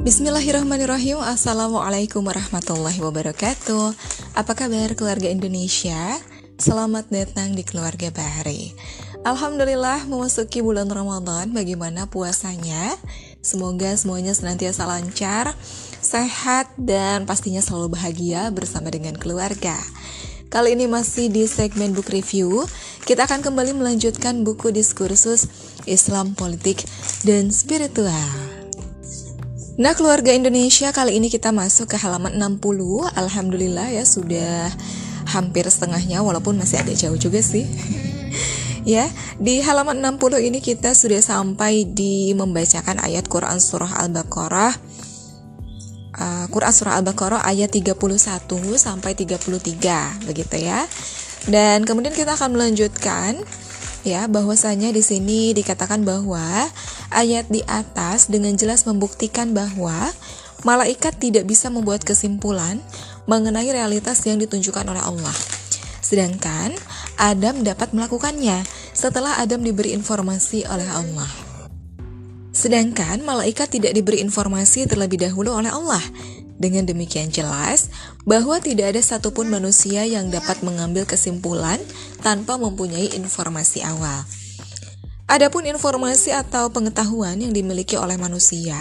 Bismillahirrahmanirrahim. Assalamualaikum warahmatullahi wabarakatuh. Apa kabar keluarga Indonesia? Selamat datang di keluarga Bahri Alhamdulillah memasuki bulan Ramadan. Bagaimana puasanya? Semoga semuanya senantiasa lancar Sehat dan pastinya selalu bahagia bersama dengan keluarga. Kali ini masih di segmen book review. Kita akan kembali melanjutkan buku diskursus Islam, Politik, dan Spiritual Nah keluarga Indonesia kali ini kita masuk ke halaman 60 Alhamdulillah ya sudah hampir setengahnya walaupun masih agak jauh juga sih. Ya, di halaman 60 ini kita sudah sampai di membacakan ayat Quran Surah Al-Baqarah. Uh, Quran Surah Al-Baqarah ayat 31 sampai 33 begitu ya. Dan kemudian kita akan melanjutkan ya bahwasanya di sini dikatakan bahwa ayat di atas dengan jelas membuktikan bahwa malaikat tidak bisa membuat kesimpulan mengenai realitas yang ditunjukkan oleh Allah. Sedangkan Adam dapat melakukannya setelah Adam diberi informasi oleh Allah. Sedangkan malaikat tidak diberi informasi terlebih dahulu oleh Allah. Dengan demikian jelas bahwa tidak ada satupun manusia yang dapat mengambil kesimpulan tanpa mempunyai informasi awal. Adapun informasi atau pengetahuan yang dimiliki oleh manusia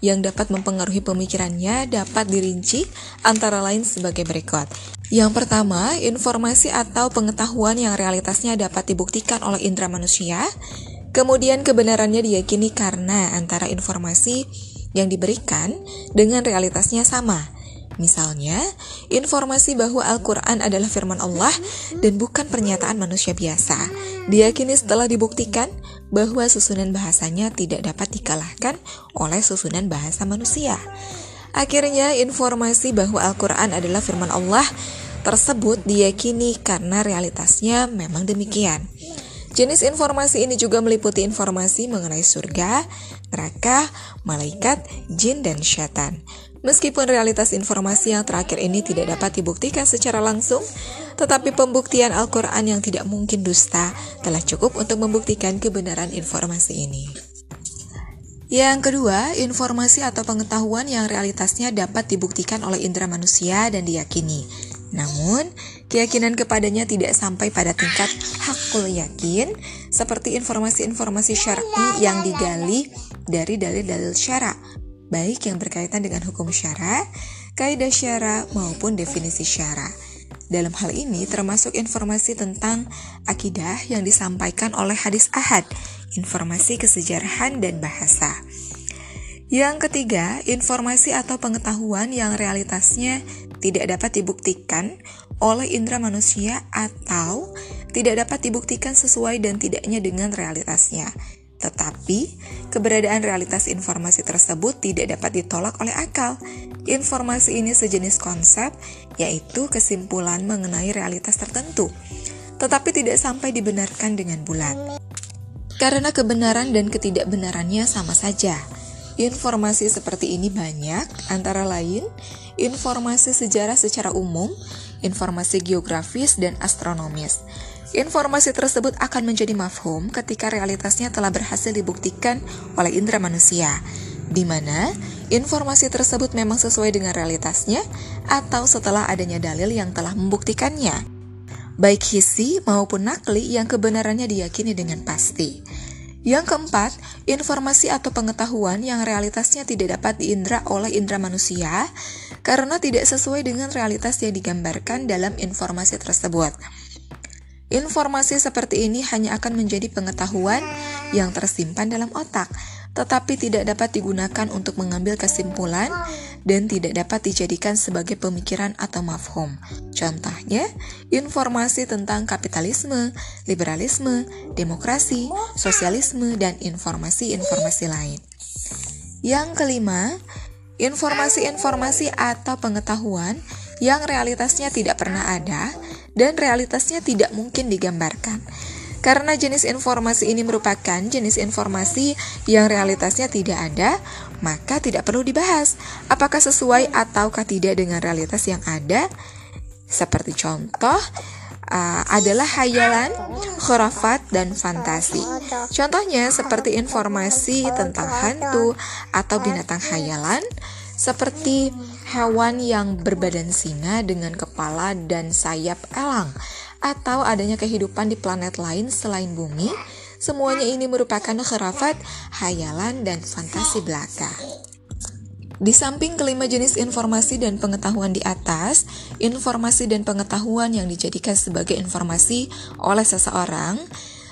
yang dapat mempengaruhi pemikirannya dapat dirinci antara lain sebagai berikut. Yang pertama, informasi atau pengetahuan yang realitasnya dapat dibuktikan oleh indera manusia, kemudian kebenarannya diyakini karena antara informasi yang diberikan dengan realitasnya sama. Misalnya, informasi bahwa Al-Quran adalah firman Allah dan bukan pernyataan manusia biasa. Diyakini setelah dibuktikan bahwa susunan bahasanya tidak dapat dikalahkan oleh susunan bahasa manusia. Akhirnya, informasi bahwa Al-Quran adalah firman Allah tersebut diyakini karena realitasnya memang demikian. Jenis informasi ini juga meliputi informasi mengenai surga, neraka, malaikat, jin, dan syaitan. Meskipun realitas informasi yang terakhir ini tidak dapat dibuktikan secara langsung, tetapi pembuktian Al-Quran yang tidak mungkin dusta telah cukup untuk membuktikan kebenaran informasi ini. Yang kedua, informasi atau pengetahuan yang realitasnya dapat dibuktikan oleh indera manusia dan diyakini. Namun, keyakinan kepadanya tidak sampai pada tingkat hakul yakin seperti informasi-informasi syar'i yang digali dari dalil-dalil syara, baik yang berkaitan dengan hukum syara, kaidah syara maupun definisi syara. Dalam hal ini termasuk informasi tentang akidah yang disampaikan oleh hadis ahad, informasi kesejarahan dan bahasa. Yang ketiga, informasi atau pengetahuan yang realitasnya tidak dapat dibuktikan oleh indera manusia atau tidak dapat dibuktikan sesuai dan tidaknya dengan realitasnya. Tetapi, keberadaan realitas informasi tersebut tidak dapat ditolak oleh akal. Informasi ini sejenis konsep, yaitu kesimpulan mengenai realitas tertentu, tetapi tidak sampai dibenarkan dengan bulat. Karena kebenaran dan ketidakbenarannya sama saja. Informasi seperti ini banyak, antara lain informasi sejarah secara umum, informasi geografis, dan astronomis. Informasi tersebut akan menjadi mafhum ketika realitasnya telah berhasil dibuktikan oleh indera manusia, di mana informasi tersebut memang sesuai dengan realitasnya atau setelah adanya dalil yang telah membuktikannya, baik hisi maupun nakli yang kebenarannya diyakini dengan pasti. Yang keempat, informasi atau pengetahuan yang realitasnya tidak dapat diindra oleh indera manusia karena tidak sesuai dengan realitas yang digambarkan dalam informasi tersebut. Informasi seperti ini hanya akan menjadi pengetahuan yang tersimpan dalam otak, tetapi tidak dapat digunakan untuk mengambil kesimpulan dan tidak dapat dijadikan sebagai pemikiran atau mafhum. Contohnya, informasi tentang kapitalisme, liberalisme, demokrasi, sosialisme, dan informasi-informasi lain. Yang kelima, informasi-informasi atau pengetahuan yang realitasnya tidak pernah ada dan realitasnya tidak mungkin digambarkan karena jenis informasi ini merupakan jenis informasi yang realitasnya tidak ada, maka tidak perlu dibahas apakah sesuai ataukah tidak dengan realitas yang ada. Seperti contoh, uh, adalah hayalan, khurafat, dan fantasi. Contohnya seperti informasi tentang hantu atau binatang hayalan, seperti hewan yang berbadan singa dengan kepala dan sayap elang, atau adanya kehidupan di planet lain selain bumi. Semuanya ini merupakan khurafat, hayalan, dan fantasi belaka. Di samping kelima jenis informasi dan pengetahuan di atas, informasi dan pengetahuan yang dijadikan sebagai informasi oleh seseorang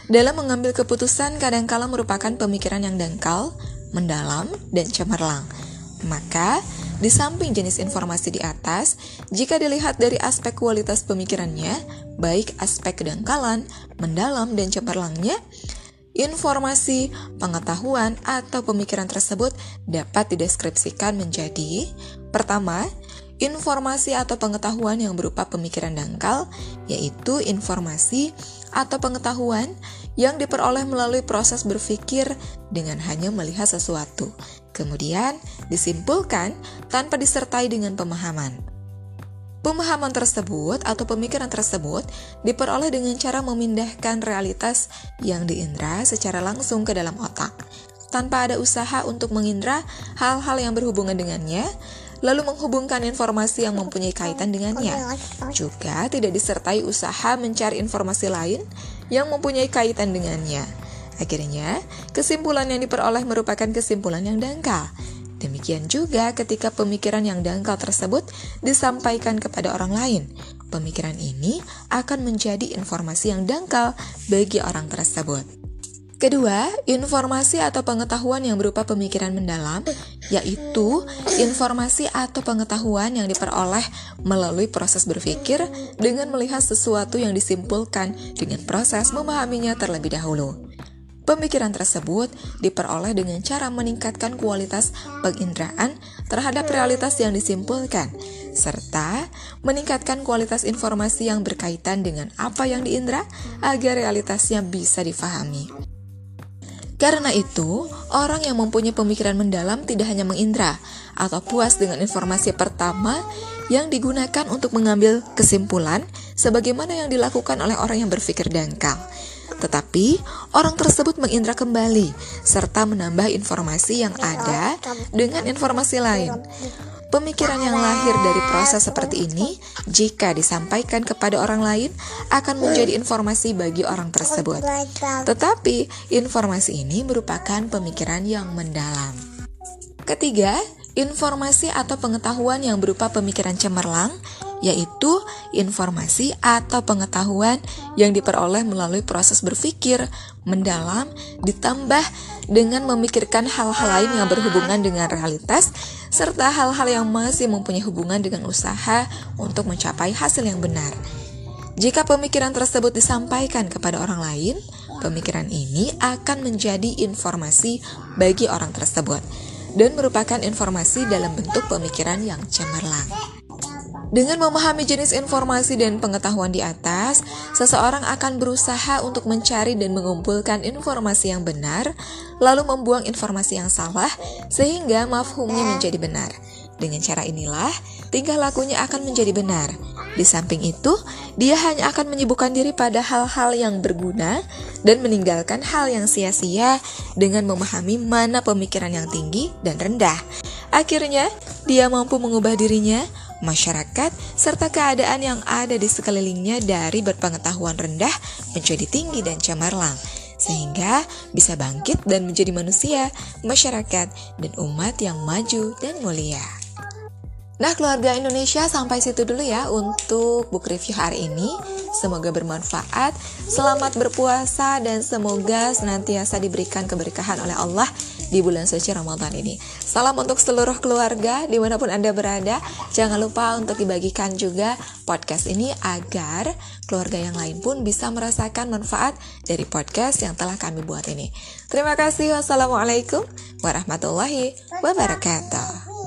dalam mengambil keputusan kadangkala merupakan pemikiran yang dangkal, mendalam, dan cemerlang. Maka, di samping jenis informasi di atas, jika dilihat dari aspek kualitas pemikirannya, baik aspek kedangkalan, mendalam, dan cemerlangnya, Informasi, pengetahuan, atau pemikiran tersebut dapat dideskripsikan menjadi Pertama, informasi atau pengetahuan yang berupa pemikiran dangkal, yaitu informasi atau pengetahuan yang diperoleh melalui proses berpikir dengan hanya melihat sesuatu. Kemudian disimpulkan tanpa disertai dengan pemahaman. Pemahaman tersebut atau pemikiran tersebut diperoleh dengan cara memindahkan realitas yang diindra secara langsung ke dalam otak, tanpa ada usaha untuk mengindra hal-hal yang berhubungan dengannya, lalu menghubungkan informasi yang mempunyai kaitan dengannya. Juga tidak disertai usaha mencari informasi lain yang mempunyai kaitan dengannya. Akhirnya, kesimpulan yang diperoleh merupakan kesimpulan yang dangkal Demikian juga ketika pemikiran yang dangkal tersebut disampaikan kepada orang lain. Pemikiran ini akan menjadi informasi yang dangkal bagi orang tersebut. Kedua, informasi atau pengetahuan yang berupa pemikiran mendalam, yaitu informasi atau pengetahuan yang diperoleh melalui proses berpikir dengan melihat sesuatu yang disimpulkan dengan proses memahaminya terlebih dahulu. Pemikiran tersebut diperoleh dengan cara meningkatkan kualitas penginderaan terhadap realitas yang disimpulkan, serta meningkatkan kualitas informasi yang berkaitan dengan apa yang diindra agar realitasnya bisa difahami. Karena itu, orang yang mempunyai pemikiran mendalam tidak hanya mengindra atau puas dengan informasi pertama yang digunakan untuk mengambil kesimpulan sebagaimana yang dilakukan oleh orang yang berpikir dangkal, tetapi orang tersebut mengindra kembali serta menambah informasi yang ada dengan informasi lain. Pemikiran yang lahir dari proses seperti ini, jika disampaikan kepada orang lain, akan menjadi informasi bagi orang tersebut. Tetapi, informasi ini merupakan pemikiran yang mendalam. Ketiga, informasi atau pengetahuan yang berupa pemikiran cemerlang yaitu informasi atau pengetahuan yang diperoleh melalui proses berpikir mendalam ditambah dengan memikirkan hal-hal lain yang berhubungan dengan realitas serta hal-hal yang masih mempunyai hubungan dengan usaha untuk mencapai hasil yang benar. Jika pemikiran tersebut disampaikan kepada orang lain, pemikiran ini akan menjadi informasi bagi orang tersebut dan merupakan informasi dalam bentuk pemikiran yang cemerlang. Dengan memahami jenis informasi dan pengetahuan di atas, seseorang akan berusaha untuk mencari dan mengumpulkan informasi yang benar, lalu membuang informasi yang salah, sehingga mafhumnya menjadi benar. Dengan cara inilah, tingkah lakunya akan menjadi benar. Di samping itu, dia hanya akan menyibukkan diri pada hal-hal yang berguna dan meninggalkan hal yang sia-sia dengan memahami mana pemikiran yang tinggi dan rendah. Akhirnya, dia mampu mengubah dirinya masyarakat, serta keadaan yang ada di sekelilingnya dari berpengetahuan rendah menjadi tinggi dan cemerlang, sehingga bisa bangkit dan menjadi manusia, masyarakat, dan umat yang maju dan mulia. Nah, keluarga Indonesia sampai situ dulu ya untuk book review hari ini. Semoga bermanfaat, selamat berpuasa, dan semoga senantiasa diberikan keberkahan oleh Allah di bulan suci Ramadan ini. Salam untuk seluruh keluarga di mana pun Anda berada. Jangan lupa untuk dibagikan juga podcast ini agar keluarga yang lain pun bisa merasakan manfaat dari podcast yang telah kami buat ini. Terima kasih. Wassalamualaikum warahmatullahi wabarakatuh.